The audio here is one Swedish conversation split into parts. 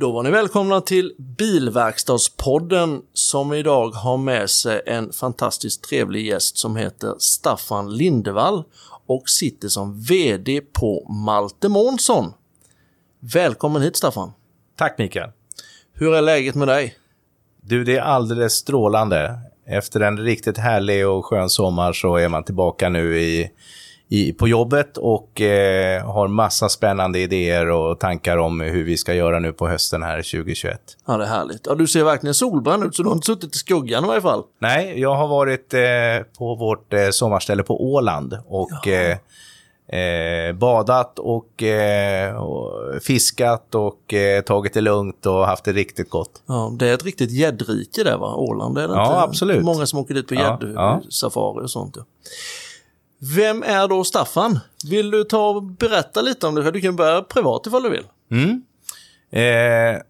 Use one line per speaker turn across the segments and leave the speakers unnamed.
Då var ni välkomna till Bilverkstadspodden som idag har med sig en fantastiskt trevlig gäst som heter Staffan Lindevall och sitter som VD på Malte Månsson. Välkommen hit Staffan!
Tack Mikael!
Hur är läget med dig?
Du, det är alldeles strålande. Efter en riktigt härlig och skön sommar så är man tillbaka nu i, i, på jobbet och eh, har massa spännande idéer och tankar om hur vi ska göra nu på hösten här 2021.
Ja, det är härligt. Ja, du ser verkligen solbränd ut, så du har inte suttit i skuggan i varje fall.
Nej, jag har varit eh, på vårt eh, sommarställe på Åland och eh, eh, badat och, eh, och fiskat och eh, tagit det lugnt och haft det riktigt gott.
Ja, det är ett riktigt gäddrike där va? Åland, är det
Ja,
inte?
absolut.
Många som åker dit på
Ja, ja.
gäddsafari och sånt. Ja. Vem är då Staffan? Vill du ta och berätta lite om det? Du kan börja privat ifall du vill.
Mm. Eh,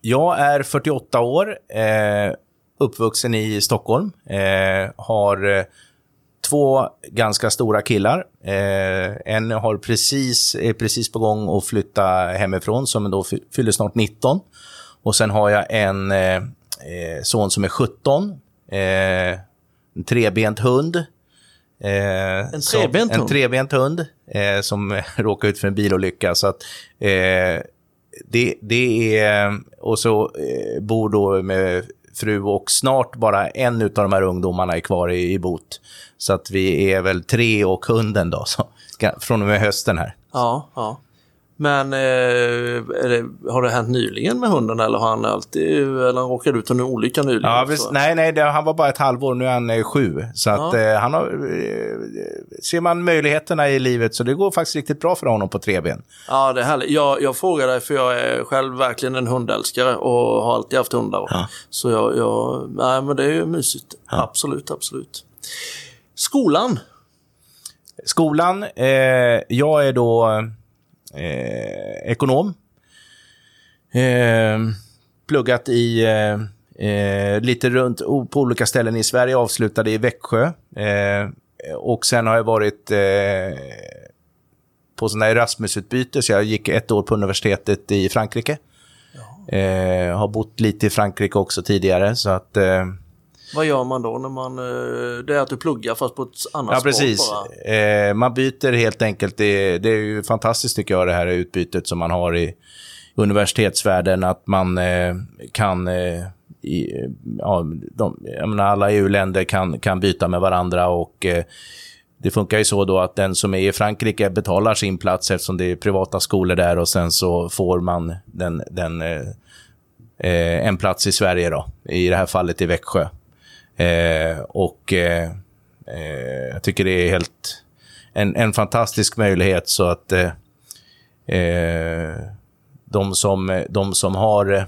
jag är 48 år, eh, uppvuxen i Stockholm. Eh, har eh, två ganska stora killar. Eh, en har precis, är precis på gång att flytta hemifrån, som då fyller snart 19. Och sen har jag en eh, eh, son som är 17. Eh, en trebent hund. Eh,
En trebent
En
hund?
trebent hund eh, som råkade ut för en bilolycka. Så att, eh, det, det är... Och så eh, bor då med fru och snart bara en av de här ungdomarna är kvar i, i bot. Så att vi är väl tre och hunden då, så, från och med hösten här.
Ja, ja. Men eh, det, har det hänt nyligen med hunden eller har han alltid, eller råkade du ut för en olycka nyligen?
Ja, visst, nej, nej, det, han var bara ett halvår, nu är han eh, sju. Så att
Ja.
eh, han har... Eh, ser man möjligheterna i livet så det går faktiskt riktigt bra för honom på tre ben.
Ja, det är härligt. Jag, jag frågar dig för jag är själv verkligen en hundälskare och har alltid haft hundar.
Ja.
Så jag, jag, nej men det är ju mysigt. Absolut, absolut. Skolan.
Skolan, eh, jag är då eh, ekonom. Eh, pluggat i eh, eh, lite runt på olika ställen i Sverige, avslutade i Växjö. Eh, och sen har jag varit eh, på sådana Erasmus-utbyte, så jag gick ett år på universitetet i Frankrike. Har bott lite i Frankrike också tidigare, så att...
Vad gör man då när man... eh, Det är att du pluggar fast på ett annat
Ja, precis. Eh, man byter helt enkelt. Det, det är ju fantastiskt tycker jag, det här utbytet som man har i universitetsvärlden. Att man eh, kan... Eh, i, ja, de, menar, alla EU-länder kan, kan byta med varandra och eh, det funkar ju så då att den som är i Frankrike betalar sin plats eftersom det är privata skolor där och sen så får man den, den, eh, eh, en plats i Sverige då, i det här fallet i Växjö. Eh, och eh, eh, jag tycker det är helt en, en fantastisk möjlighet så att eh, eh, de, som, de som har eh,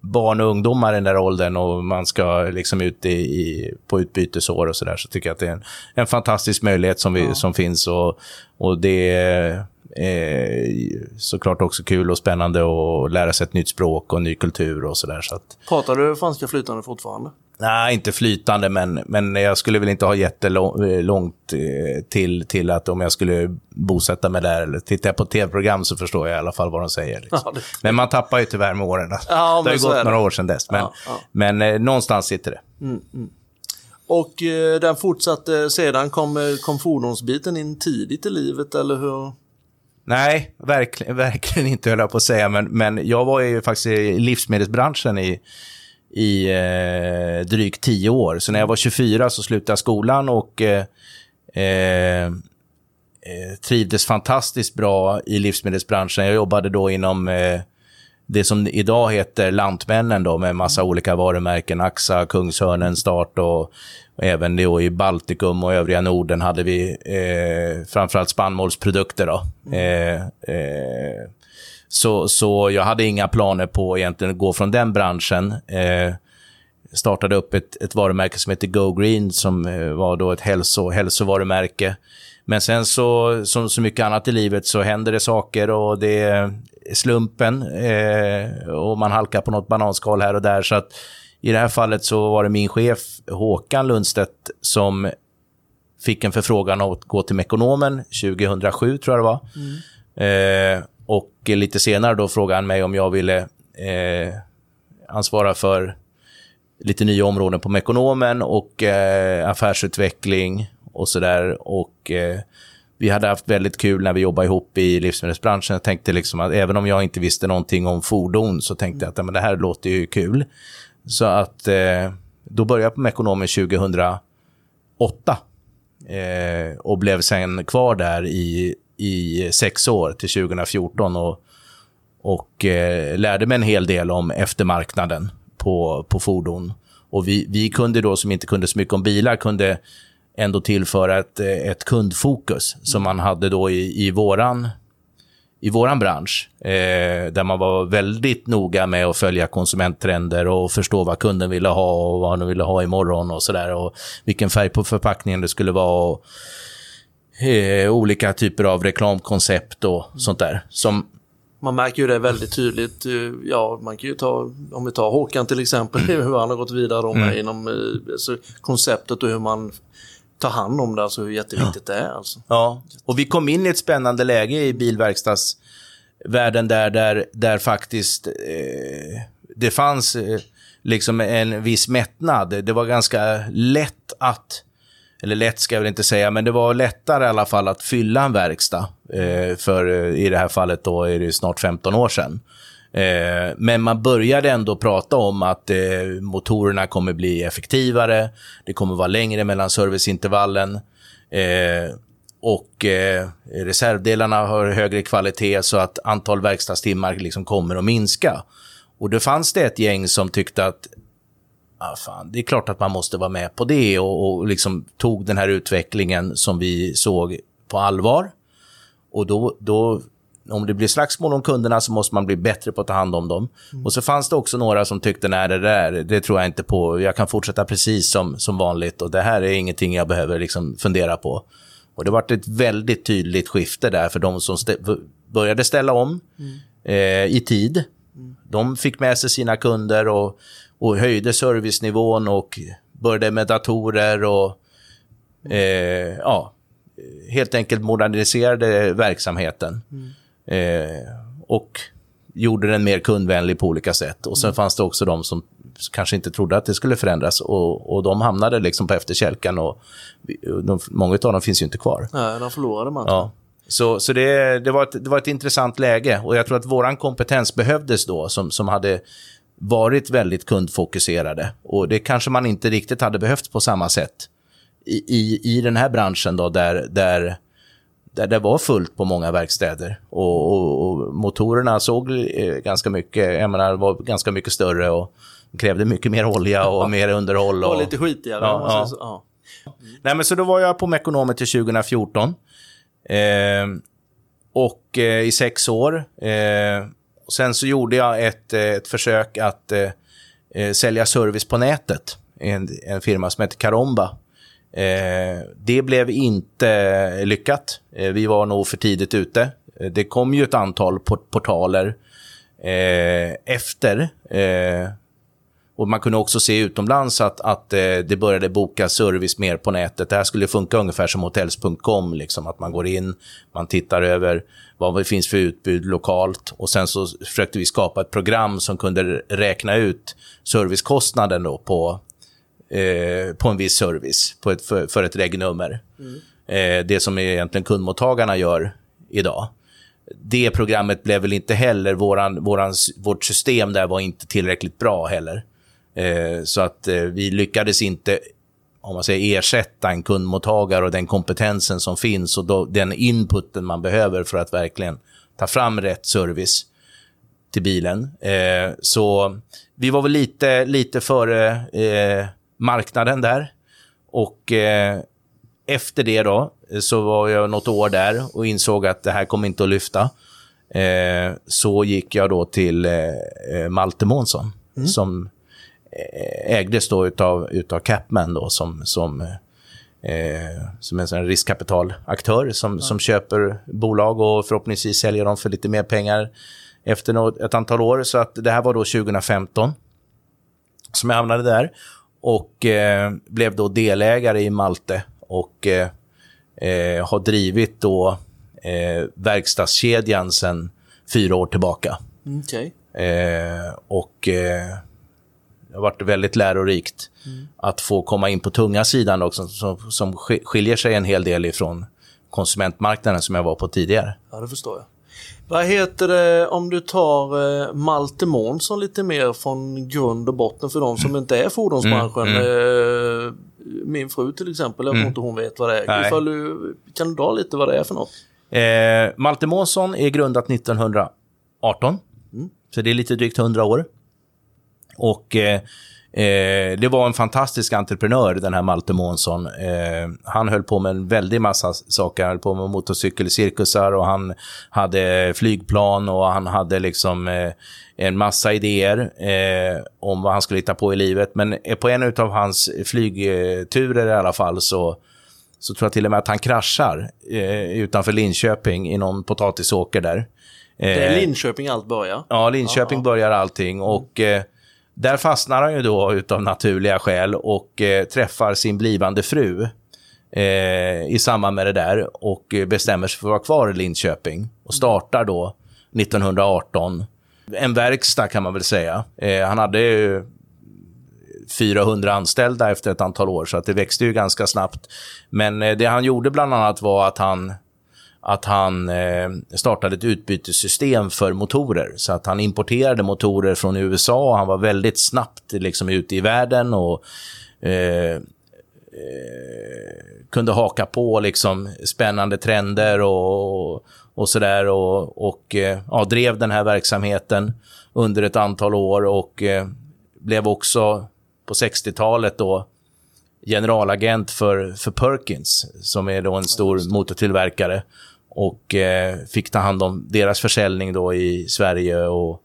barn och ungdomar i den där åldern och man ska liksom ut i, i, på utbytesår och sådär så tycker jag att det är en, en fantastisk möjlighet som, vi, som finns och, och det är eh, såklart också kul och spännande att lära sig ett nytt språk och ny kultur och sådär. Så att,
Pratar du franska flytande fortfarande?
Nej, inte flytande, men, men jag skulle väl inte ha jättelångt eh, till, till att om jag skulle bosätta mig där. Eller tittar jag på tv-program så förstår jag i alla fall vad de säger. Liksom.
Ja, det-
Men man tappar ju tyvärr med åren.
Ja,
det har ju gått några år sedan dess. Men,
Ja,
men eh, någonstans sitter det.
Och eh, den fortsatte sedan, kom, eh, kom fordonsbiten in tidigt i livet eller hur?
Nej, verkligen, verkligen inte höll jag på att säga. Men, men jag var ju faktiskt i livsmedelsbranschen i, i eh, drygt tio år. Så när jag var 24 så slutade jag skolan och eh, eh, eh, trivdes fantastiskt bra i livsmedelsbranschen. Jag jobbade då inom eh, det som idag heter Lantmännen då, med massa olika varumärken. Axa, Kungshörnen, Start och, och även då i Baltikum och övriga Norden hade vi eh, framförallt spannmålsprodukter. Då. Eh, eh, Så, så jag hade inga planer på egentligen att gå från den branschen. Eh, startade upp ett, ett varumärke som heter Go Green som eh, var då ett hälso, hälsovarumärke. Men sen så, som så mycket annat i livet, så händer det saker och det är slumpen eh, och man halkar på något bananskal här och där. Så att i det här fallet så var det min chef Håkan Lundstedt som fick en förfrågan att gå till Mekonomen 2007, tror jag det var. Mm. Eh, och lite senare då frågade han mig om jag ville eh, ansvara för lite nya områden på Mekonomen och eh, affärsutveckling och sådär. Och eh, vi hade haft väldigt kul när vi jobbade ihop i livsmedelsbranschen. Jag tänkte liksom att även om jag inte visste någonting om fordon så tänkte jag att men det här låter ju kul. Så att eh, då började jag på Mekonomen 2008 eh, och blev sen kvar där i, i sex år till 2014 och, och eh, lärde mig en hel del om eftermarknaden på, på fordon. Och vi, vi kunde då, som inte kunde så mycket om bilar, kunde ändå tillföra ett, ett kundfokus som man hade då i, i våran i våran bransch, eh, där man var väldigt noga med att följa konsumenttrender och förstå vad kunden ville ha och vad han ville ha imorgon och sådär. Och vilken färg på förpackningen det skulle vara. Och, eh, olika typer av reklamkoncept och sånt där. Som,
man märker ju det väldigt tydligt. Eh, ja, man kan ju ta, om vi tar Håkan till exempel, mm. hur han har gått vidare mm. inom eh, alltså, konceptet och hur man tar hand om det, alltså hur jätteviktigt ja. det är. Alltså.
Ja, och vi kom in i ett spännande läge i bilverkstadsvärlden där, där, där faktiskt eh, det fanns eh, liksom en viss mättnad. Det var ganska lätt att eller lätt ska jag väl inte säga, men det var lättare i alla fall att fylla en verkstad. Eh, för eh, i det här fallet då är det snart 15 år sedan. Eh, men man började ändå prata om att eh, motorerna kommer bli effektivare, det kommer vara längre mellan serviceintervallen eh, och eh, reservdelarna har högre kvalitet så att antal verkstadstimmar liksom kommer att minska. Och då fanns det ett gäng som tyckte att ah, fan, det är klart att man måste vara med på det och, och liksom tog den här utvecklingen som vi såg på allvar. Och då, då om det blir slagsmål om kunderna så måste man bli bättre på att ta hand om dem. Mm. Och så fanns det också några som tyckte, nej det där, det tror jag inte på. Jag kan fortsätta precis som, som vanligt och det här är ingenting jag behöver liksom fundera på. Och det var ett väldigt tydligt skifte där för de som st började ställa om mm. eh, i tid. Mm. De fick med sig sina kunder och och höjde servicenivån och började med datorer och eh, ja, helt enkelt moderniserade verksamheten. Mm. Eh, och gjorde den mer kundvänlig på olika sätt. Och sen mm. fanns det också de som kanske inte trodde att det skulle förändras och, och de hamnade liksom på efterkälken och de, många av dem finns ju inte kvar.
Nej, de förlorade man.
Ja. Så, så det, det, var ett, det var ett intressant läge och jag tror att vår kompetens behövdes då som, som hade varit väldigt kundfokuserade. Och det kanske man inte riktigt hade behövt på samma sätt i, i, i den här branschen då, där, där, där det var fullt på många verkstäder. Och, och, och motorerna såg eh, ganska mycket, jag menar, var ganska mycket större och krävde mycket mer olja och mer underhåll. Och,
och lite skitigare. Ja, ja. ja.
Nej, men så då var jag på Mekonomen till 2014. Eh, och eh, i sex år. Eh, och sen så gjorde jag ett, eh, ett försök att eh, sälja service på nätet. En, en firma som heter Caromba. Eh, det blev inte lyckat. Eh, vi var nog för tidigt ute. Eh, det kom ju ett antal port portaler eh, efter. Eh, och Man kunde också se utomlands att, att eh, det började boka service mer på nätet. Det här skulle funka ungefär som hotels.com. Liksom, att man går in, man tittar över vad det finns för utbud lokalt. Och sen så försökte vi skapa ett program som kunde räkna ut servicekostnaden då på, eh, på en viss service på ett, för, för ett regnummer. Mm. Eh, det som egentligen kundmottagarna gör idag. Det programmet blev väl inte heller, våran, våran, vårt system där var inte tillräckligt bra heller. Eh, så att eh, vi lyckades inte om man säger ersätta en kundmottagare och den kompetensen som finns och då, den inputen man behöver för att verkligen ta fram rätt service till bilen. Eh, så vi var väl lite, lite före eh, marknaden där. Och eh, efter det då, så var jag något år där och insåg att det här kommer inte att lyfta. eh, så gick jag då till eh, eh Malte Månsson mm. som eh, ägdes då utav, utav Capman då som, som, eh, som en sån riskkapital-aktör som, ja. som köper bolag och förhoppningsvis säljer dem för lite mer pengar efter något, ett antal år. Så att det här var då 2015 som jag hamnade där och eh, blev då delägare i Malte och eh, eh, har drivit då eh, verkstadskedjan sedan fyra år tillbaka.
Okay.
Eh, och eh, det har varit väldigt lärorikt mm. att få komma in på tunga sidan också, som, som skiljer sig en hel del ifrån konsumentmarknaden som jag var på tidigare.
Ja, det förstår jag. Vad heter det om du tar eh, Malte Månsson lite mer från grund och botten för de som inte är fordonsbranschen? Mm, mm. Eh, min fru till exempel, jag tror mm. inte hon vet vad det är. Ifall du, kan du dra lite vad det är för något?
Eh, Malte Månsson är grundat 1918. Mm. Så det är lite drygt 100 år. Och eh, Eh, det var en fantastisk entreprenör, den här Malte Månsson. Eh, han höll på med en väldig massa saker. Han höll på med motorcykelcirkusar och han hade flygplan och han hade liksom eh, en massa idéer eh, om vad han skulle hitta på i livet. Men på en av hans flygturer i alla fall så så tror jag till och med att han kraschar eh, utanför Linköping i någon potatisåker där.
det är eh, Linköping allt börjar?
Ja, Linköping Aha. börjar allting. Och eh, där fastnar han ju då utav naturliga skäl och eh, träffar sin blivande fru eh, i samband med det där och bestämmer sig för att vara kvar i Linköping och startar då 1918 en verkstad kan man väl säga. Eh, han hade 400 anställda efter ett antal år, så att det växte ju ganska snabbt. Men eh, det han gjorde bland annat var att han att han eh, startade ett utbytessystem för motorer. Så att han importerade motorer från USA och han var väldigt snabbt liksom, ute i världen och eh, eh, kunde haka på liksom, spännande trender och, och sådär. Och, och eh, ja, drev den här verksamheten under ett antal år och eh, blev också på 60-talet då generalagent för, för Perkins, som är då en stor motortillverkare och eh, fick ta hand om deras försäljning då i Sverige och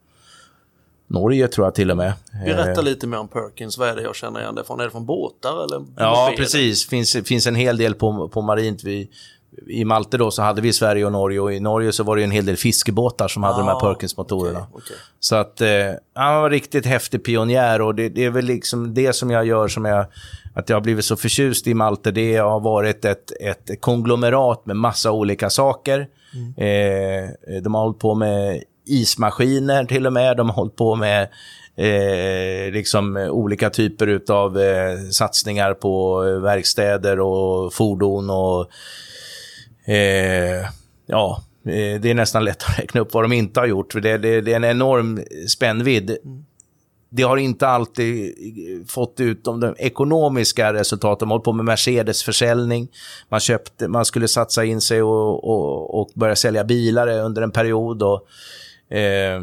Norge tror jag till och med.
Berätta eh, lite mer om Perkins, vad är det jag känner igen det från? Är det från båtar eller?
Ja, precis. Det finns, finns en hel del på, på marint. Vi, I Malte då så hade vi Sverige och Norge och i Norge så var det en hel del fiskebåtar som hade ah, de här ah, Perkins-motorerna. Okay, okay. Så att eh, han var riktigt häftig pionjär och det, det, är väl liksom det som jag gör som jag att jag har blivit så förtjust i Malte, det har varit ett, ett konglomerat med massa olika saker. Mm. Eh, de har hållit på med ismaskiner till och med. De har hållit på med eh, liksom olika typer av eh, satsningar på verkstäder och fordon. och eh, ja, eh, Det är nästan lätt att räkna upp vad de inte har gjort. För det, det, det är en enorm spännvidd. Mm det har inte alltid eh, fått ut de, ekonomiska resultaten. Man har hållit på med Mercedes försäljning. Man, köpte, man skulle satsa in sig och, och, och börja sälja bilar under en period. Och, eh,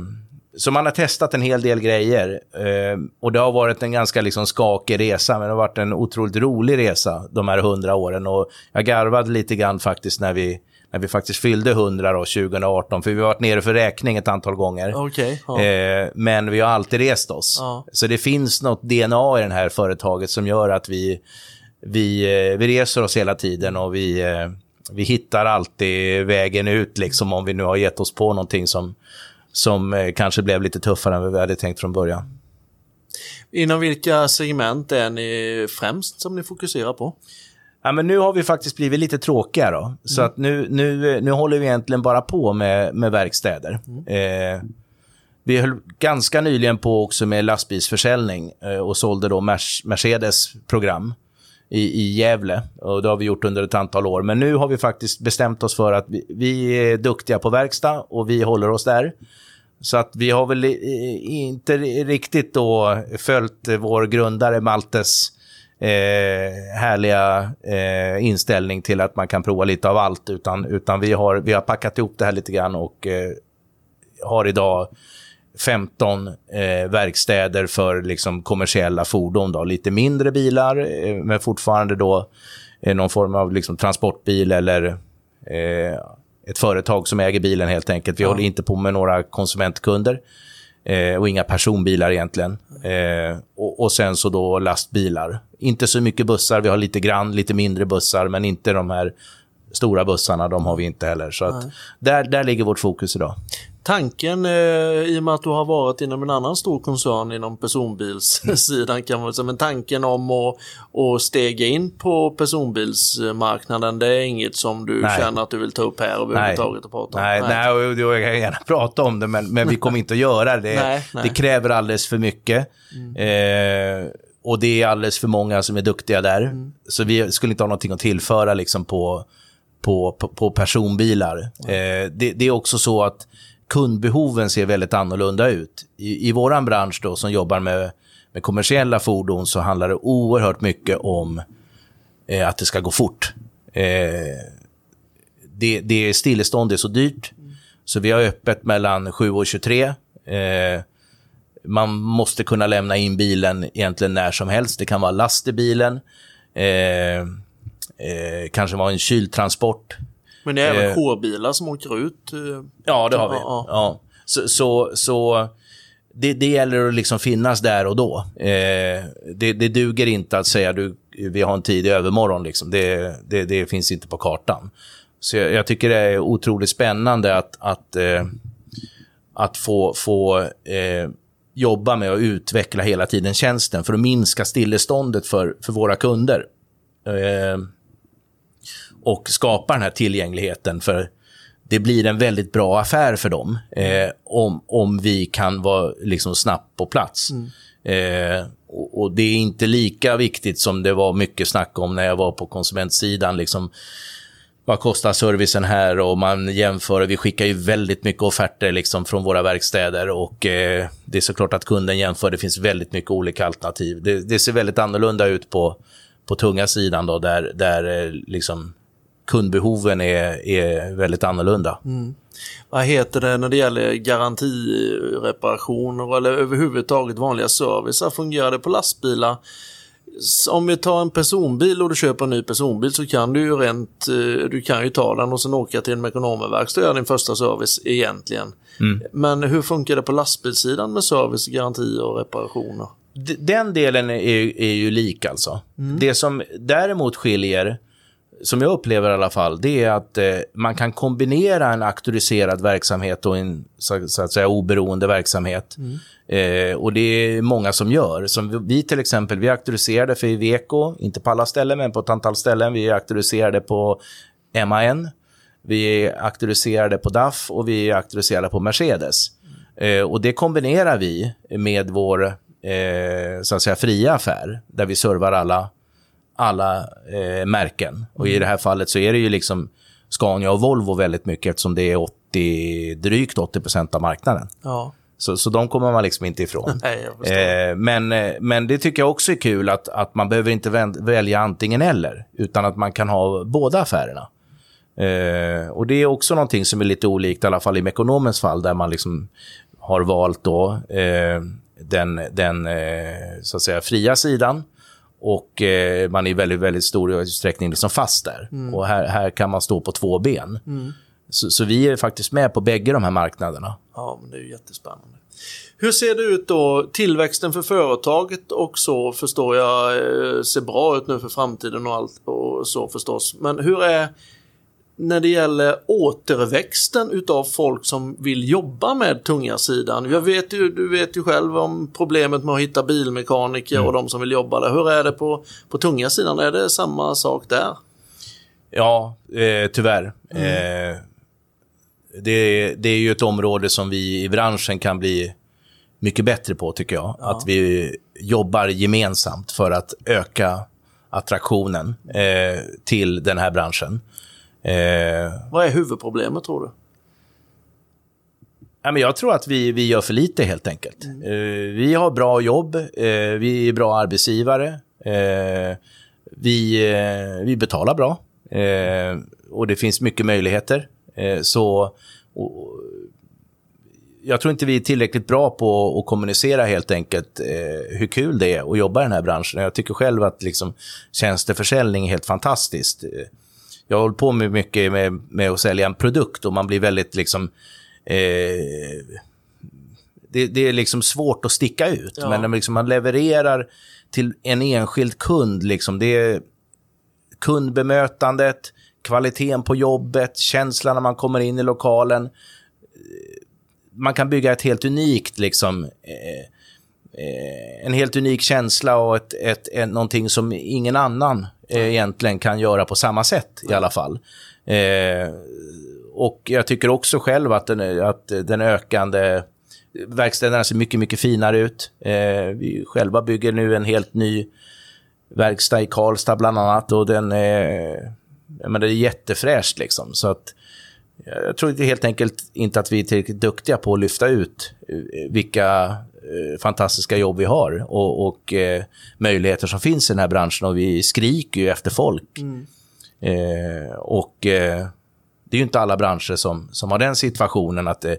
så man har testat en hel del grejer. Eh, och det har varit en ganska liksom skakig resa, men det har varit en otroligt rolig resa de här hundra åren. Och jag garvade lite grann faktiskt när vi när vi faktiskt fyllde 100 då, 2018. För vi har varit nere för räkning ett antal gånger.
Okay, ja.
eh, men vi har alltid rest oss. Ja. Så det finns något DNA i det här företaget som gör att vi, vi, eh, vi reser oss hela tiden och vi, eh, vi hittar alltid vägen ut liksom om vi nu har gett oss på någonting som, som eh, kanske blev lite tuffare än vad vi hade tänkt från början.
Inom vilka segment är ni främst som ni fokuserar på?
Ja, men nu har vi faktiskt blivit lite tråkiga då. Så mm. att nu, nu, nu håller vi egentligen bara på med, med verkstäder. Mm. Eh, vi höll ganska nyligen på också med lastbilsförsäljning eh, och sålde då Mercedes program i, i Gävle. Och det har vi gjort under ett antal år. Men nu har vi faktiskt bestämt oss för att vi, vi är duktiga på verkstad och vi håller oss där. Så att vi har väl inte riktigt då följt vår grundare Maltes eh, härliga eh, inställning till att man kan prova lite av allt. Utan, utan vi, har, vi har packat ihop det här lite grann och eh, har idag 15 eh, verkstäder för liksom, kommersiella fordon. Då. Lite mindre bilar, eh, men fortfarande då eh, någon form av liksom, transportbil eller eh, ett företag som äger bilen helt enkelt. Vi ja. håller inte på med några konsumentkunder eh, och inga personbilar egentligen. Eh, och, och, sen så då lastbilar. Inte så mycket bussar, vi har lite grann, lite mindre bussar, men inte de här stora bussarna, de har vi inte heller. Så att där, där ligger vårt fokus idag.
Tanken, eh, i och med att du har varit inom en annan stor koncern inom personbilssidan, kan man säga, men tanken om att, att stega in på personbilsmarknaden, det är inget som du nej. känner att du vill ta upp här överhuvudtaget och prata
om? Nej, nej. nej jag kan gärna prata om det, men, men vi kommer inte att göra det. nej, nej. Det kräver alldeles för mycket. Mm. Eh, och det är alldeles för många som är duktiga där. Mm. Så vi skulle inte ha någonting att tillföra liksom på, på, på, på personbilar. Mm. Eh, det, det, är också så att kundbehoven ser väldigt annorlunda ut. I, i vår bransch då, som jobbar med, med kommersiella fordon så handlar det oerhört mycket om eh, att det ska gå fort. Eh, det, det är stillestånd, det är så dyrt. Så vi har öppet mellan 7 och 23. Eh, man måste kunna lämna in bilen egentligen när som helst. Det kan vara last i bilen. Eh, eh, kanske vara en kyltransport.
Men det är även K-bilar eh, som åker ut? Eh,
ja, det har vi. Ja. ja. Så, så, så det, det, gäller att liksom finnas där och då. Eh, det, det duger inte att säga du, vi har en tid i övermorgon. Liksom. Det, det, det finns inte på kartan. Så jag, jag, tycker det är otroligt spännande att, att, eh, att få, få eh, jobba med att utveckla hela tiden tjänsten för att minska stilleståndet för, för våra kunder. Och skapa den här tillgängligheten. För det blir en väldigt bra affär för dem eh, om, om vi kan vara liksom snabbt på plats. Mm. Eh, och, och, det är inte lika viktigt som det var mycket snack om när jag var på konsumentsidan. Liksom, vad kostar servicen här och man jämför. Vi skickar ju väldigt mycket offerter liksom från våra verkstäder och eh, det är såklart att kunden jämför. Det finns väldigt mycket olika alternativ. Det, det ser väldigt annorlunda ut på, på tunga sidan då, där, där eh, liksom kundbehoven är, är väldigt annorlunda. Mm.
Vad heter det när det gäller garantireparationer eller överhuvudtaget vanliga servicer? Fungerar det på lastbilar? Om vi tar en personbil och du köper en ny personbil så kan du ju rent, eh, du kan ju ta den och sen åka till en Mekonomerverkstad och göra din första service egentligen. Mm. Men hur funkar det på lastbilssidan med service, garantier och reparationer?
Den delen är, är ju lik alltså. Mm. Det som däremot skiljer som jag upplever i alla fall, det är att eh, man kan kombinera en auktoriserad verksamhet och en så, så att säga oberoende verksamhet. Mm. Eh, och det är många som gör. Som vi till exempel, vi är auktoriserade för Iveco, inte på alla ställen, men på ett antal ställen. Vi är auktoriserade på MAN, vi är auktoriserade på DAF och vi är auktoriserade på Mercedes. Mm. Eh, och det kombinerar vi med vår eh, så att säga, fria affär, där vi servar alla alla eh, märken. Och i det här fallet så är det ju liksom Scania och Volvo väldigt mycket eftersom det är 80, drygt 80% av marknaden. Ja. Så, så de kommer man liksom inte ifrån.
Nej,
eh, men, eh, men det tycker jag också är kul att, att man behöver inte välja antingen eller, utan att man kan ha båda affärerna. Eh, och det är också någonting som är lite olikt, i alla fall i Mekonomens fall, där man liksom har valt då eh, den, den eh, så att säga, fria sidan och eh, man är i väldigt, väldigt stor utsträckning liksom fast där. Mm. Och här, här kan man stå på två ben. Mm. Så, så, vi är faktiskt med på bägge de här marknaderna.
Ja, men det är ju jättespännande. Hur ser det ut då? Tillväxten för företaget också förstår jag eh, ser bra ut nu för framtiden och allt och så förstås. Men hur är när det gäller återväxten utav folk som vill jobba med tunga sidan. Jag vet ju, du vet ju själv om problemet med att hitta bilmekaniker mm. och de som vill jobba där. Hur är det på, på tunga sidan? Är det samma sak där?
Ja, eh, tyvärr. Mm. Eh, det, det, är ju ett område som vi i branschen kan bli mycket bättre på, tycker jag. Ja. Att vi jobbar gemensamt för att öka attraktionen eh, till den här branschen.
Eh, Vad är huvudproblemet tror du?
Ja, men jag tror att vi, vi gör för lite helt enkelt. Mm. Eh, vi har bra jobb, eh, vi är bra arbetsgivare, eh, vi, vi betalar bra och det finns mycket möjligheter. Så och, jag tror inte vi är tillräckligt bra på att kommunicera helt enkelt hur kul det är att jobba i den här branschen. Jag tycker själv att liksom, tjänsteförsäljning är helt fantastiskt jag har hållit på med mycket med, med att sälja en produkt och man blir väldigt liksom... Eh, det, det, är liksom svårt att sticka ut, ja. men liksom man levererar till en enskild kund. Liksom, det är kundbemötandet, kvaliteten på jobbet, känslan när man kommer in i lokalen. Man kan bygga ett helt unikt, liksom, eh, en helt unik känsla och ett, ett, ett, någonting som ingen annan eh, egentligen kan göra på samma sätt i alla fall. Eh, och jag tycker också själv att den, att den ökande verkstäderna ser mycket, mycket finare ut. Eh, vi själva bygger nu en helt ny verkstad i Karlstad bland annat och den är, men det är jättefräscht liksom. Så att jag tror helt enkelt inte att vi är tillräckligt duktiga på att lyfta ut eh, vilka eh, fantastiska jobb vi har och, och eh, möjligheter som finns i den här branschen och vi skriker ju efter folk. Mm. Eh, och eh, det är ju inte alla branscher som, som har den situationen att det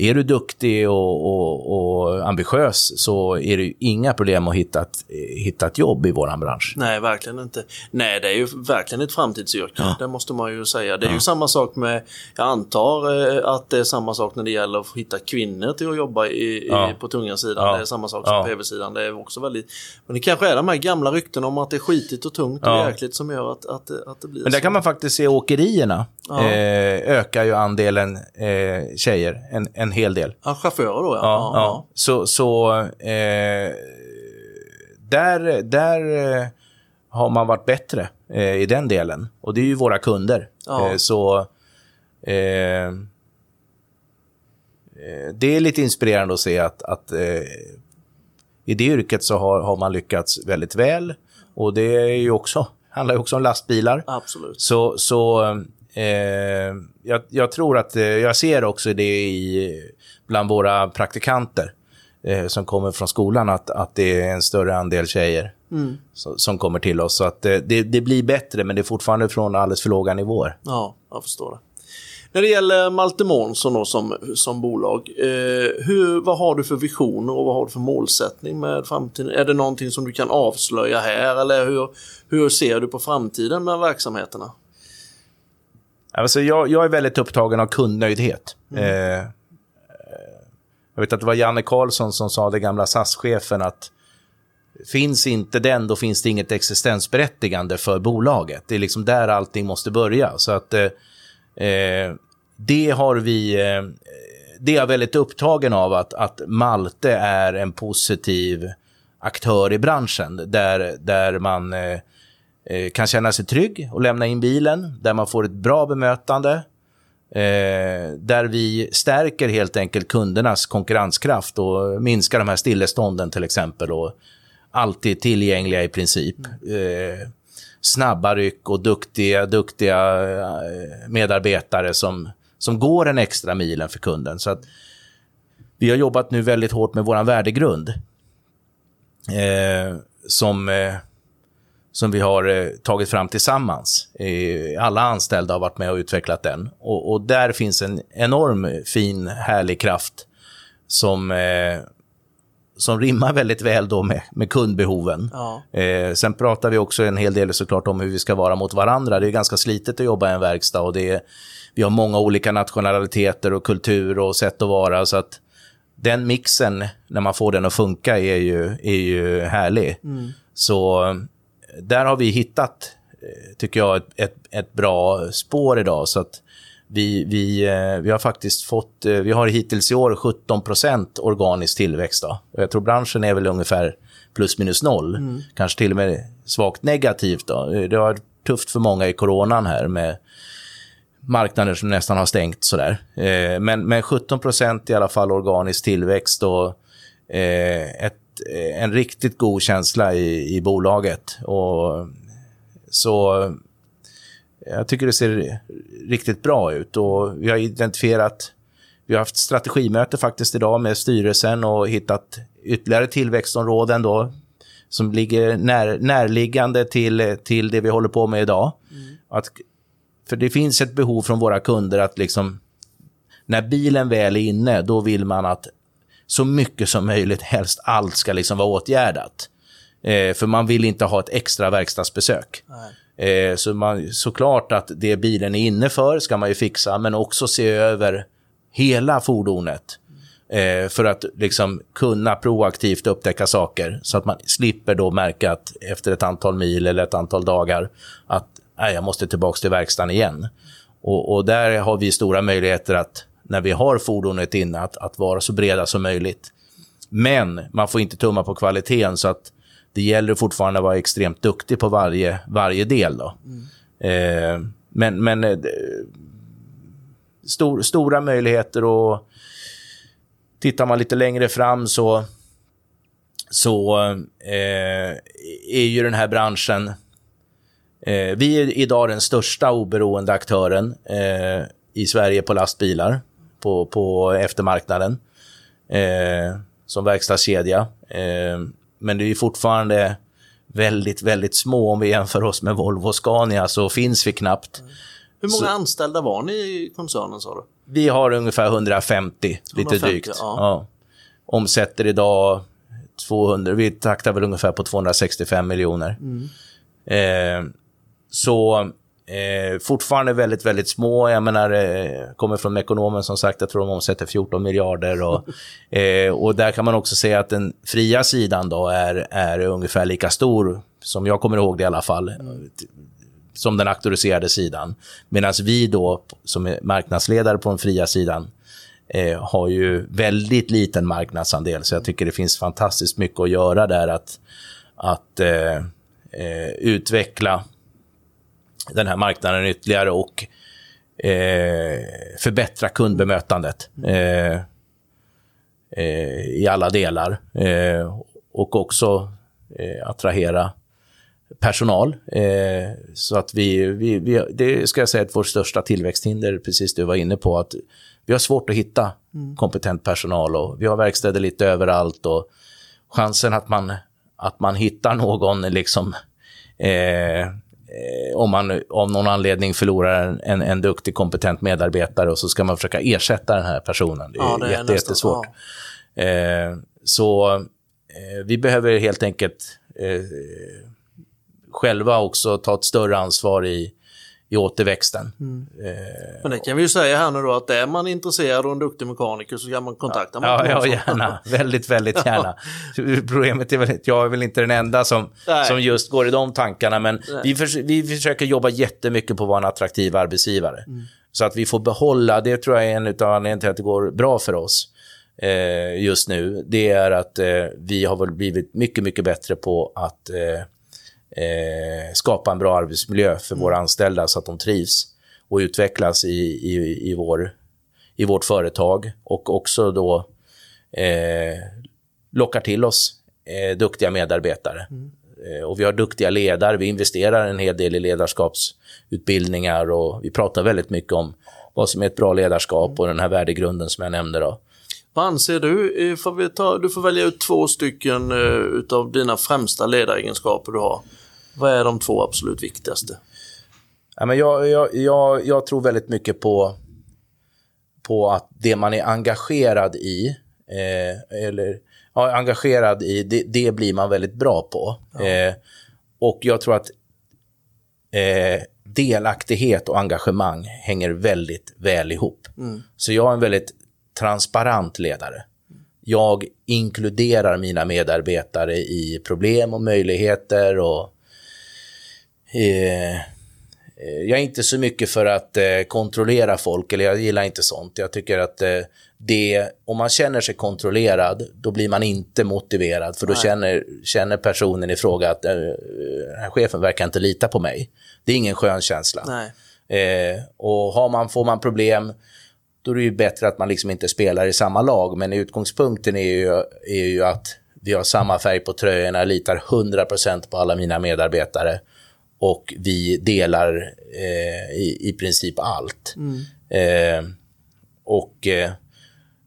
är du duktig och, och, och, ambitiös så är det inga problem att hitta ett, hitta ett jobb i vår bransch.
Nej, verkligen inte. Nej, det är ju verkligen ett framtidsyrke. Ja. Det måste man ju säga. Det är ja. ju samma sak med, jag antar eh, att det är samma sak när det gäller att hitta kvinnor till att jobba i, ja. i på tunga sidan. Det är samma sak som på PV-sidan. Det är också väldigt... Men det kanske är de här gamla ryktena om att det är skitigt och tungt och jäkligt som gör att, att, att det blir
Men där så. kan man faktiskt se åkerierna eh, ökar ju andelen eh, tjejer en, en hel del.
Ja, chaufförer då ja.
ja, ja. Så, så eh, där, där eh, har man varit bättre eh, i den delen. Och det är ju våra kunder. Ja. Eh, så eh, det är lite inspirerande att se att, att i det yrket så har, har man lyckats väldigt väl. Och det är ju också, handlar ju också om lastbilar.
Absolut.
Så, så Eh, jag, jag, tror att, eh, jag ser också det i, bland våra praktikanter eh, som kommer från skolan, att, att det är en större andel tjejer mm. som, som, kommer till oss. Så att eh, det, det, blir bättre, men det är fortfarande från alldeles för låga nivåer.
Ja, jag förstår det. När det gäller Malte Månsson som, som bolag, eh, hur, vad har du för visioner och vad har du för målsättning med framtiden? Är det någonting som du kan avslöja här eller hur, hur ser du på framtiden med verksamheterna?
Alltså jag, jag är väldigt upptagen av kundnöjdhet. Mm. Eh, jag vet att det var Janne Karlsson som sa, det gamla SAS-chefen, att finns inte den, då finns det inget existensberättigande för bolaget. Det är liksom där allting måste börja. Så att eh, eh det har vi... Eh, det är jag väldigt upptagen av, att, att Malte är en positiv aktör i branschen, där, där man eh, Eh, Eh, kan känna sig trygg och lämna in bilen, där man får ett bra bemötande, eh, där vi stärker helt enkelt kundernas konkurrenskraft och minskar de här stillestånden till exempel och alltid tillgängliga i princip. Eh, snabba ryck och duktiga, duktiga eh, medarbetare som, som går en extra milen för kunden. Så att vi har jobbat nu väldigt hårt med vår värdegrund. Eh, som eh, som vi har eh, tagit fram tillsammans. Eh, alla anställda har varit med och utvecklat den. Och, och där finns en enorm fin, härlig kraft som, eh, som rimmar väldigt väl då med, med kundbehoven. Ja. Eh, sen pratar vi också en hel del såklart om hur vi ska vara mot varandra. Det är ganska slitet att jobba i en verkstad och det är, vi har många olika nationaliteter och kultur och sätt att vara. Så att den mixen, när man får den att funka, är ju, är ju härlig. Mm. Så där har vi hittat, eh, tycker jag, ett, ett, ett bra spår idag. Så att vi, vi, eh, vi har faktiskt fått, eh, vi har hittills i år 17% organisk tillväxt. Då. Jag tror branschen är väl ungefär plus minus noll, mm. kanske till och med svagt negativt. Då. Det har varit tufft för många i coronan här med marknader som nästan har stängt. Sådär. Men, men 17% i alla fall organisk tillväxt och ett en riktigt god känsla i, i bolaget. Och, så jag tycker det ser riktigt bra ut och vi har identifierat, vi har haft strategimöte faktiskt idag med styrelsen och hittat ytterligare tillväxtområden då som ligger när, närliggande till, till det vi håller på med idag. Mm. Att, för det finns ett behov från våra kunder att liksom, när bilen väl är inne, då vill man att så mycket som möjligt, helst allt ska liksom vara åtgärdat. Eh, för man vill inte ha ett extra verkstadsbesök. Eh, så man, såklart att det bilen är inne för ska man ju fixa, men också se över hela fordonet. Eh, för att liksom kunna proaktivt upptäcka saker så att man slipper då märka att efter ett antal mil eller ett antal dagar att nej, jag måste tillbaka till verkstaden igen. Och, och, där har vi stora möjligheter att när vi har fordonet inne att, att vara så breda som möjligt. Men man får inte tumma på kvaliteten så att det gäller fortfarande att vara extremt duktig på varje, varje del. Då. Mm. Eh, men men eh, stor, stora möjligheter och tittar man lite längre fram så, så eh, är ju den här branschen... Eh, vi är idag den största oberoende aktören eh, i Sverige på lastbilar på, på eftermarknaden eh, som verkstadskedja. Eh, men det är fortfarande väldigt, väldigt små om vi jämför oss med Volvo och Scania så finns vi knappt. Mm.
Hur många så, anställda var ni i koncernen sa du?
Vi har ungefär 150, 150 lite drygt. Ja. Ja. Omsätter idag 200, vi taktar väl ungefär på 265 miljoner. Mm. Eh, så Eh, fortfarande väldigt, väldigt små. Jag menar, eh, kommer från ekonomen som sagt, jag tror de omsätter 14 miljarder. Och, eh, och där kan man också säga att den fria sidan då är, är ungefär lika stor, som jag kommer ihåg det i alla fall, som den auktoriserade sidan. Medan vi då, som är marknadsledare på den fria sidan, eh, har ju väldigt liten marknadsandel. Så jag tycker det finns fantastiskt mycket att göra där, att, att eh, eh, utveckla den här marknaden ytterligare och eh, förbättra kundbemötandet eh, eh, i alla delar. Eh, och också eh, attrahera personal. Eh, så att vi, vi, vi, det ska jag säga är vårt största tillväxthinder, precis du var inne på, att vi har svårt att hitta mm. kompetent personal och vi har verkstäder lite överallt och chansen att man, att man hittar någon liksom eh, om man av någon anledning förlorar en, en, en, duktig, kompetent medarbetare och så ska man försöka ersätta den här personen. Det är, ja, det är jätte, jättesvårt. Ja. Eh, så eh, vi behöver helt enkelt eh, själva också ta ett större ansvar i, i återväxten. Mm.
Eh, Men det kan vi ju säga här nu då att är man intresserad och en duktig mekaniker så kan man kontakta
mig. Ja, ja, gärna. väldigt, väldigt gärna. Problemet är väl att jag är väl inte den enda som, som just går i de tankarna, men vi, för, vi försöker jobba jättemycket på att vara en attraktiv arbetsgivare. Mm. Så att vi får behålla, det tror jag är en av anledningarna till att det går bra för oss eh, just nu, det är att eh, vi har väl blivit mycket, mycket bättre på att eh, skapa en bra arbetsmiljö för mm. våra anställda så att de trivs och utvecklas i, i, i, vår, i vårt företag och också då eh, lockar till oss eh, duktiga medarbetare. Mm. Eh, och vi har duktiga ledare, vi investerar en hel del i ledarskapsutbildningar och vi pratar väldigt mycket om vad som är ett bra ledarskap mm. och den här värdegrunden som jag nämnde. Då.
Vad anser du? Får vi ta, du får välja ut två stycken uh, utav dina främsta ledaregenskaper du har. Vad är de två absolut viktigaste?
Ja, men jag, jag, jag, jag tror väldigt mycket på, på att det man är engagerad i, eh, eller ja, engagerad i, det, det, blir man väldigt bra på. Ja. Eh, och jag tror att eh, delaktighet och engagemang hänger väldigt väl ihop. Mm. Så jag är en väldigt transparent ledare. Jag inkluderar mina medarbetare i problem och möjligheter och Eh, eh, jag är inte så mycket för att eh, kontrollera folk, eller jag gillar inte sånt. Jag tycker att eh, det, om man känner sig kontrollerad, då blir man inte motiverad, för då känner, känner personen i fråga att eh, den här chefen verkar inte lita på mig. Det är ingen skön känsla. Eh, och har man, får man problem, då är det ju bättre att man liksom inte spelar i samma lag. Men utgångspunkten är ju, är ju att vi har samma färg på tröjorna, litar 100% på alla mina medarbetare och vi delar eh, i, i princip allt. Mm. Eh, och eh,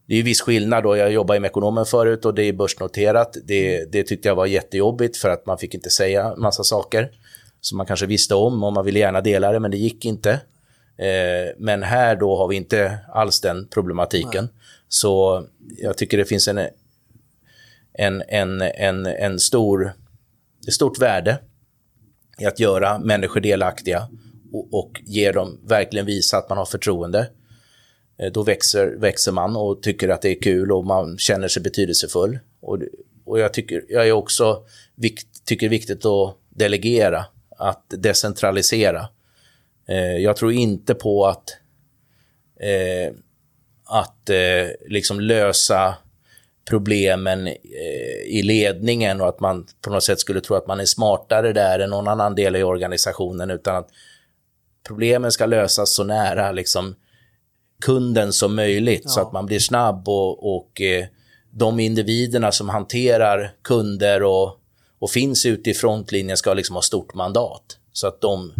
det är viss skillnad då. Jag jobbade med ekonomen förut och det är börsnoterat. Det, det tyckte jag var jättejobbigt för att man fick inte säga massa saker som man kanske visste om och man ville gärna dela det, men det gick inte. Eh, men här då har vi inte alls den problematiken. Nej. Så jag tycker det finns en, en, en, en, en stor, ett stort värde i att göra människor delaktiga och, och ge dem, verkligen visa att man har förtroende. Eh, då växer, växer man och tycker att det är kul och man känner sig betydelsefull. Och, och jag, tycker, jag är också vikt, tycker det är viktigt att delegera, att decentralisera. Eh, jag tror inte på att, eh, att eh, liksom lösa problemen i ledningen och att man på något sätt skulle tro att man är smartare där än någon annan del i organisationen, utan att problemen ska lösas så nära liksom, kunden som möjligt, ja. så att man blir snabb och, och de individerna som hanterar kunder och, och finns ute i frontlinjen ska liksom ha stort mandat. Så att de,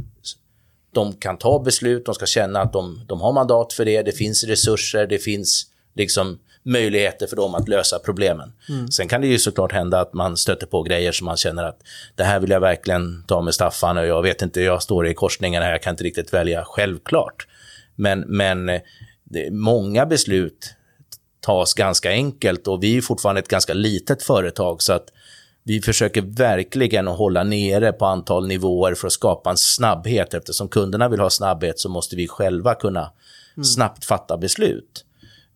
de kan ta beslut, de ska känna att de, de har mandat för det, det finns resurser, det finns liksom möjligheter för dem att lösa problemen. Mm. Sen kan det ju såklart hända att man stöter på grejer som man känner att det här vill jag verkligen ta med Staffan och jag vet inte, jag står i korsningen här, jag kan inte riktigt välja, självklart. Men, men många beslut tas ganska enkelt och vi är fortfarande ett ganska litet företag så att vi försöker verkligen att hålla nere på antal nivåer för att skapa en snabbhet. Eftersom kunderna vill ha snabbhet så måste vi själva kunna mm. snabbt fatta beslut.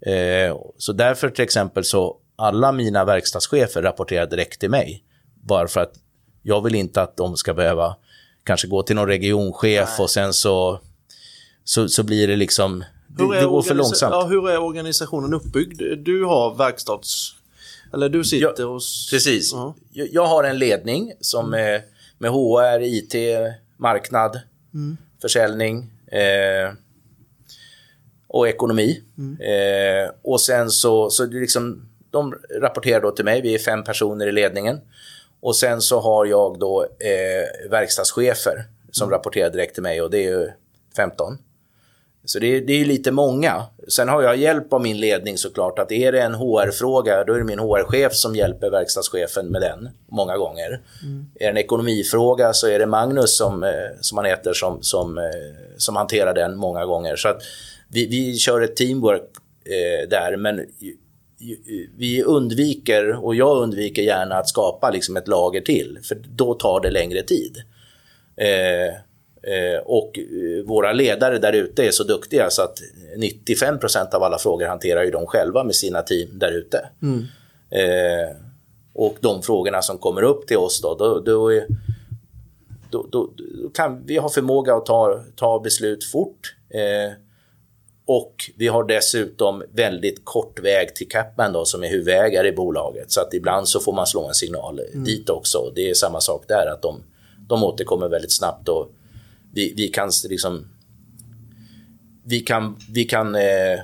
Eh, så därför till exempel så alla mina verkstadschefer rapporterar direkt till mig. Bara för att jag vill inte att de ska behöva kanske gå till någon regionchef Nej. och sen så, så, så blir det liksom det, det går för långsamt.
Ja, hur är organisationen uppbyggd? Du har verkstads... Eller du sitter
jag,
hos...
Precis. Uh -huh. jag, jag, har en ledning som mm. är med HR, IT, marknad, mm. försäljning eh, och ekonomi. Mm. Eh, och sen så, så det liksom, de rapporterar då till mig, vi är fem personer i ledningen. Och sen så har jag då eh, verkstadschefer som mm. rapporterar direkt till mig och det är ju 15. Så det, det är lite många. Sen har jag hjälp av min ledning såklart. Att är det en HR-fråga, då är det min HR-chef som hjälper verkstadschefen med den många gånger. Mm. Är det en ekonomifråga så är det Magnus, som, eh, som han heter, som, som, eh, som hanterar den många gånger. Så att vi, vi kör ett teamwork eh, där, men vi undviker, och jag undviker gärna att skapa liksom ett lager till, för då tar det längre tid. Eh, Eh, och eh, våra ledare där ute är så duktiga så att 95% av alla frågor hanterar ju de själva med sina team där ute. Mm. Eh, och de frågorna som kommer upp till oss då, då, då, är, då, då kan vi ha förmåga att ta, ta beslut fort. Eh, och vi har dessutom väldigt kort väg till Capman då, som är huvudägare i bolaget. Så att ibland så får man slå en signal mm. dit också. Det är samma sak där, att de, de återkommer väldigt snabbt. Och, vi, vi kan liksom... Vi kan, vi kan eh, eh,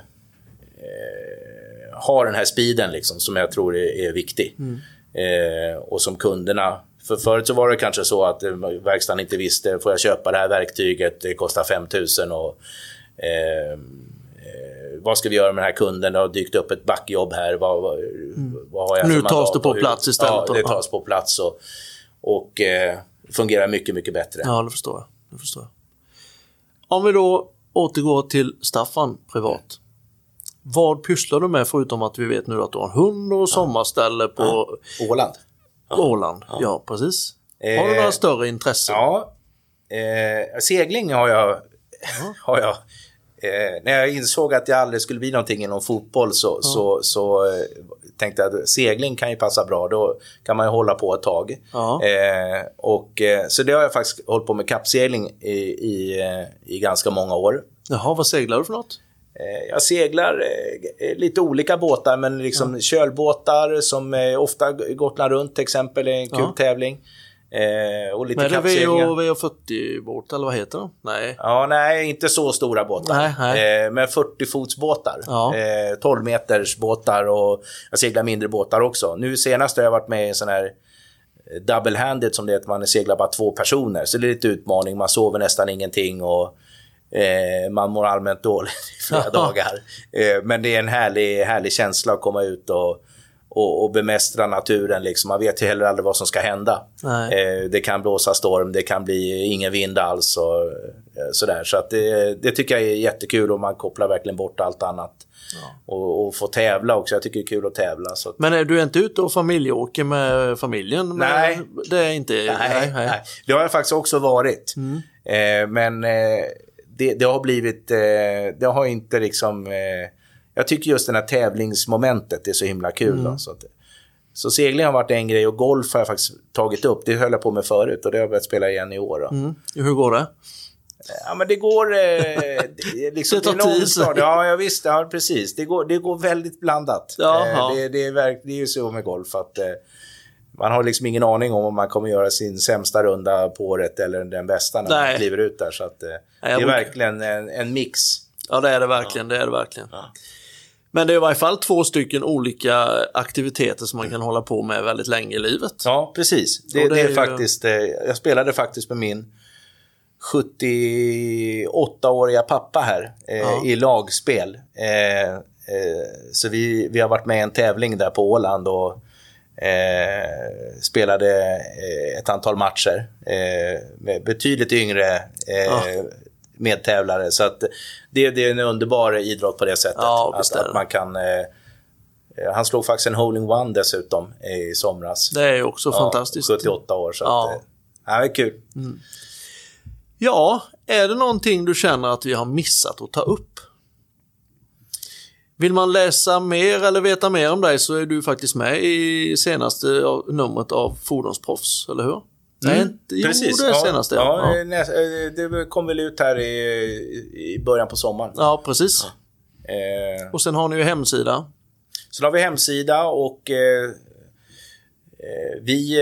ha den här speeden liksom, som jag tror är, är viktig. Mm. Eh, och som kunderna... För förut så var det kanske så att eh, verkstaden inte visste, får jag köpa det här verktyget, det kostar 5000 och eh, eh, vad ska vi göra med den här kunden? Det har dykt upp ett backjobb här. Vad, vad, mm. vad har jag
nu tas det på plats istället.
Ja, det tas på plats och, och eh, fungerar mycket, mycket bättre.
Ja, det förstår jag det förstår jag. Om vi då återgår till Staffan privat. Vad pysslar du med förutom att vi vet nu att du har en hund och sommarställe på
ja. Åland?
Ja. Åland, ja, ja precis. Har du några eh, större intressen?
Ja, eh, segling har jag, har jag Eh, när jag insåg att jag aldrig skulle bli någonting inom fotboll så, ja. så, så eh, tänkte jag att segling kan ju passa bra. Då kan man ju hålla på ett tag. Ja. Eh, och, eh, så det har jag faktiskt hållit på med kappsegling i, i, i ganska många år.
Jaha, vad seglar du för något?
Eh, jag seglar eh, lite olika båtar, men liksom ja. kölbåtar som ofta Gotland runt till exempel är en kul tävling.
Eh, och lite Men är det VO40-båt eller vad heter de? Nej.
Ja, nej, inte så stora båtar. Nej, nej. Eh, men 40-fotsbåtar. Ja. Eh, 12 meters båtar och jag seglar mindre båtar också. Nu senast har jag varit med i en sån här eh, double-handed som det heter, man seglar bara två personer. Så det är lite utmaning, man sover nästan ingenting och eh, man mår allmänt dåligt i flera dagar. Eh, men det är en härlig, härlig känsla att komma ut och och, och bemästra naturen. Liksom. Man vet ju heller aldrig vad som ska hända. Eh, det kan blåsa storm, det kan bli ingen vind alls och eh, sådär. Så att det, det tycker jag är jättekul och man kopplar verkligen bort allt annat. Ja. Och, och få tävla också. Jag tycker det är kul att tävla. Så.
Men är du inte ute och familjeåker med familjen?
Nej.
Det är inte...
Nej, nej, nej. Det har jag faktiskt också varit. Mm. Eh, men eh, det, det, har blivit... Eh, det har inte liksom... Eh, jag tycker just det här tävlingsmomentet är så himla kul. Mm. Då, så, att, så segling har varit en grej och golf har jag faktiskt tagit upp. Det höll jag på med förut och det har jag börjat spela igen i år. Mm.
Hur går det?
Ja, men det går... Eh, liksom,
det tar tid.
Ja, ja, visst. Ja, precis. Det går, det går väldigt blandat. Eh, det, det, är verk, det är ju så med golf att eh, man har liksom ingen aning om om man kommer göra sin sämsta runda på året eller den bästa när Nej. man kliver ut där. Så att, eh, det är verkligen en, en, mix.
Ja, det är det verkligen. Ja. Det är det verkligen. Ja. Men det är i varje fall två stycken olika aktiviteter som man kan hålla på med väldigt länge i livet.
Ja, precis. Det, det, det är, är faktiskt, ju... Eh, jag spelade faktiskt med min 78-åriga pappa här eh, ja. i lagspel. Eh, eh, så vi, vi har varit med i en tävling där på Åland och spelade ett antal matcher med betydligt yngre ja. Medtävlare. Så att det, det, är en underbar idrott på det sättet. Ja, att, att, man kan... han slog faktiskt en hole-in-one dessutom i somras.
Det är också fantastiskt.
78 år. Så ja. Att, ja, det är kul. Mm.
Ja, är det någonting du känner att vi har missat att ta upp? Vill man läsa mer eller veta mer om dig så är du faktiskt med i senaste numret av Fordonsproffs, eller hur?
Mm, Nej, jo, precis. det senaste. Ja, ja. Eh, det kom väl ut här i, i början på sommaren.
Ja, precis. Eh. Och sen har ni ju hemsida.
Sen har vi hemsida och eh, eh vi...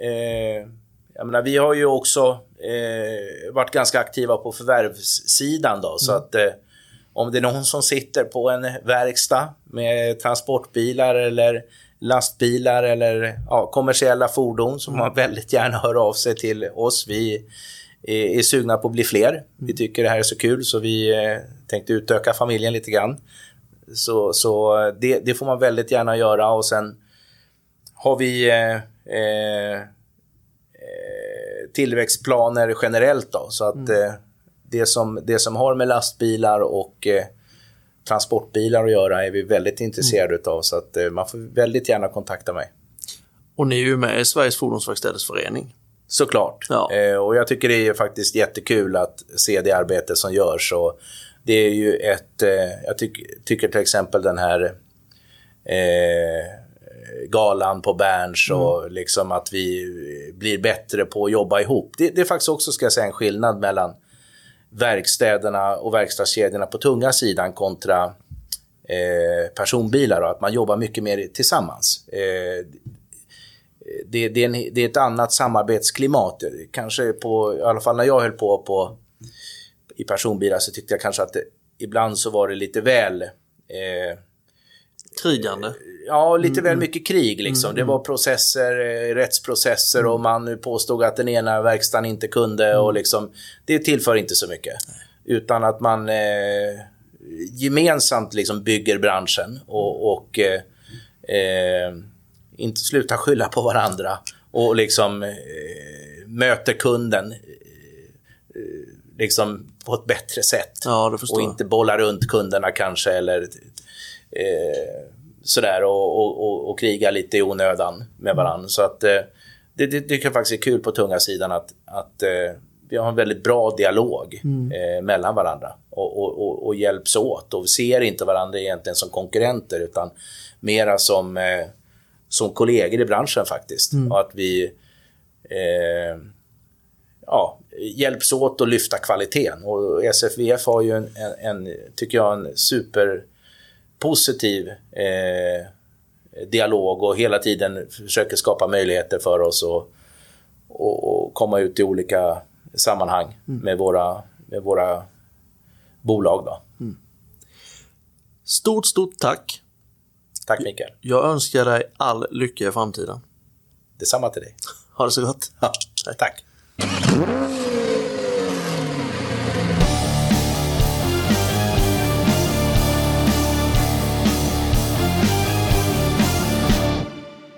Eh, jag menar, vi har ju också eh, varit ganska aktiva på förvärvssidan då. Mm. Så att eh, om det är någon som sitter på en verkstad med transportbilar eller lastbilar eller ja, kommersiella fordon som man väldigt gärna hör av sig till oss. Vi är, är sugna på att bli fler. Vi mm. tycker det här är så kul så vi eh, tänkte utöka familjen lite grann. Så, så det, det, får man väldigt gärna göra och sen har vi eh, eh, tillväxtplaner generellt. Då, så att mm. eh, det, som, det som har med lastbilar och transportbilar att göra är vi väldigt intresserade mm. av. Så att eh, man får väldigt gärna kontakta mig.
Och ni är ju med i Sveriges Fordonsverkstäders förening.
Såklart. Ja. Eh, och jag tycker det är faktiskt jättekul att se det arbete som görs. Och det är ju ett, eh, jag tyck, tycker till exempel den här eh, galan på Berns mm. och liksom att vi blir bättre på att jobba ihop. Det, det, är faktiskt också, ska jag säga, en skillnad mellan verkstäderna och verkstadskedjorna på tunga sidan kontra eh, personbilar och att man jobbar mycket mer tillsammans. Eh, det, det, är en, det, är ett annat samarbetsklimat. Kanske på, i alla fall när jag höll på, på i personbilar så tyckte jag kanske att det, ibland så var det lite väl eh,
Krigande?
Ja, lite mm. väl mycket krig liksom. Mm. Det var processer, eh, rättsprocesser mm. och man påstod att den ena verkstaden inte kunde och mm. liksom, det tillför inte så mycket. Utan att man eh, gemensamt liksom bygger branschen och, och eh, eh, inte slutar skylla på varandra och liksom eh, möter kunden eh, liksom på ett bättre sätt.
Ja,
och inte bollar runt kunderna kanske eller eh, sådär och, och, och, och, kriga lite i onödan med varandra. Mm. Så att eh, det, det tycker jag faktiskt är kul på tunga sidan att, att eh, vi har en väldigt bra dialog mm. eh, mellan varandra och, och, och, och, hjälps åt. Och vi ser inte varandra egentligen som konkurrenter utan mera som, eh, som kollegor i branschen faktiskt. Mm. Och att vi eh, ja, hjälps åt att lyfta kvaliteten. Och SFVF har ju en, en, en tycker jag, en super positiv eh, dialog och hela tiden försöker skapa möjligheter för oss att och, och komma ut i olika sammanhang mm. med, våra, med våra bolag. Då. Mm.
Stort, stort tack.
Tack Mikael.
Jag önskar dig all lycka i framtiden.
Detsamma till dig.
Ha det så gott.
Ja, tack.